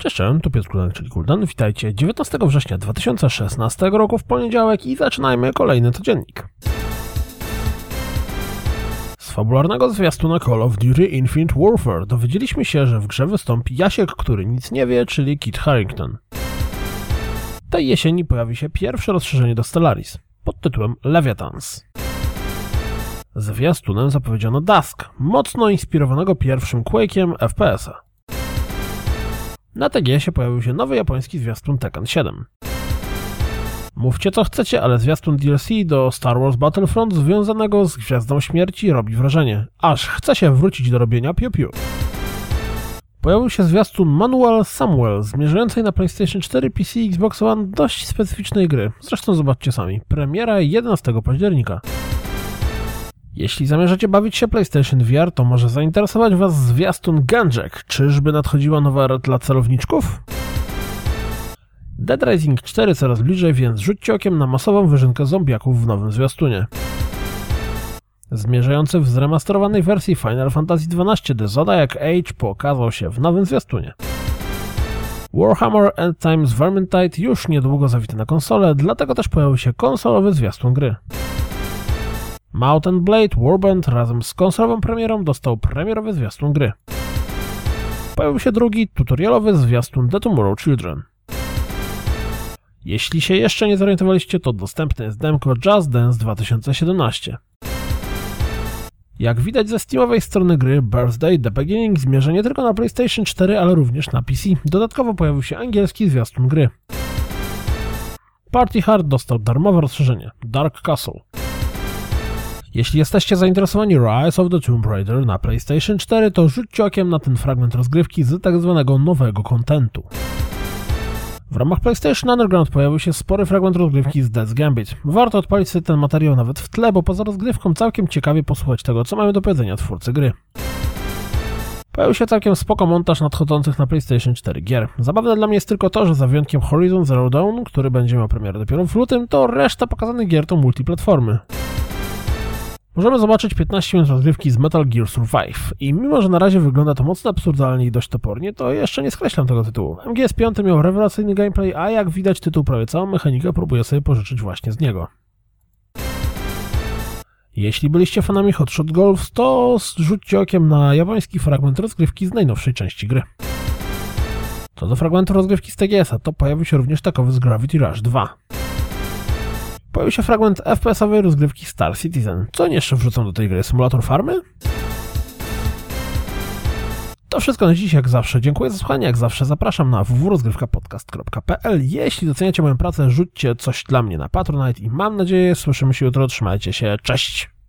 cześć, tu Piotr Kuldan, czyli Kuldan. Witajcie 19 września 2016 roku w poniedziałek i zaczynajmy kolejny codziennik. Z fabularnego zwiastuna Call of Duty Infinite Warfare dowiedzieliśmy się, że w grze wystąpi Jasiek, który nic nie wie, czyli Kit Harington. Tej jesieni pojawi się pierwsze rozszerzenie do Stellaris pod tytułem Leviathans. Zwiastunem zapowiedziano Dusk, mocno inspirowanego pierwszym Quake'iem FPS-a. Na TGS-ie pojawił się nowy japoński zwiastun Tekken 7. Mówcie co chcecie, ale zwiastun DLC do Star Wars Battlefront związanego z Gwiazdą Śmierci robi wrażenie. Aż chce się wrócić do robienia piu-piu. Pojawił się zwiastun Manual Samuel, zmierzającej na PlayStation 4, PC i Xbox One dość specyficznej gry. Zresztą zobaczcie sami. Premiera 11 października. Jeśli zamierzacie bawić się PlayStation VR, to może zainteresować Was zwiastun Gunjack. Czyżby nadchodziła nowa era dla celowniczków? Dead Rising 4 coraz bliżej, więc rzućcie okiem na masową wyżynkę zombiaków w nowym zwiastunie. Zmierzający w zremasterowanej wersji Final Fantasy XII The Zodiac Age pokazał się w nowym zwiastunie. Warhammer End Times Vermintide już niedługo zawita na konsolę, dlatego też pojawił się konsolowy zwiastun gry. Mountain Blade Warband razem z konsolową premierą dostał premierowy zwiastun gry. Pojawił się drugi tutorialowy zwiastun The Tomorrow Children. Jeśli się jeszcze nie zorientowaliście, to dostępne jest demko Just Dance 2017. Jak widać ze Steamowej strony gry, Birthday The Beginning zmierza nie tylko na PlayStation 4, ale również na PC. Dodatkowo pojawił się angielski zwiastun gry. Party Hard dostał darmowe rozszerzenie Dark Castle. Jeśli jesteście zainteresowani Rise of the Tomb Raider na PlayStation 4, to rzućcie okiem na ten fragment rozgrywki z tak zwanego nowego kontentu. W ramach PlayStation Underground pojawił się spory fragment rozgrywki z Death's Gambit. Warto odpalić sobie ten materiał nawet w tle, bo poza rozgrywką całkiem ciekawie posłuchać tego, co mają do powiedzenia twórcy gry. Pojawił się całkiem spoko montaż nadchodzących na PlayStation 4 gier. Zabawne dla mnie jest tylko to, że za wyjątkiem Horizon Zero Dawn, który będzie miał premierę dopiero w lutym, to reszta pokazanych gier to multiplatformy. Możemy zobaczyć 15 minut rozgrywki z Metal Gear Survive i mimo, że na razie wygląda to mocno absurdalnie i dość topornie, to jeszcze nie skreślam tego tytułu. MGS5 miał rewelacyjny gameplay, a jak widać tytuł prawie całą mechanikę próbuje sobie pożyczyć właśnie z niego. Jeśli byliście fanami Hot Shot Golf, to rzućcie okiem na japoński fragment rozgrywki z najnowszej części gry. Co do fragmentu rozgrywki z TGS-a, to pojawił się również takowy z Gravity Rush 2. Pojawił się fragment FPS-owej rozgrywki Star Citizen. Co oni jeszcze wrzucą do tej gry? Symulator farmy? To wszystko na dziś, jak zawsze. Dziękuję za słuchanie, jak zawsze zapraszam na www.rozgrywkapodcast.pl Jeśli doceniacie moją pracę, rzućcie coś dla mnie na Patronite i mam nadzieję, słyszymy się jutro. Trzymajcie się, cześć!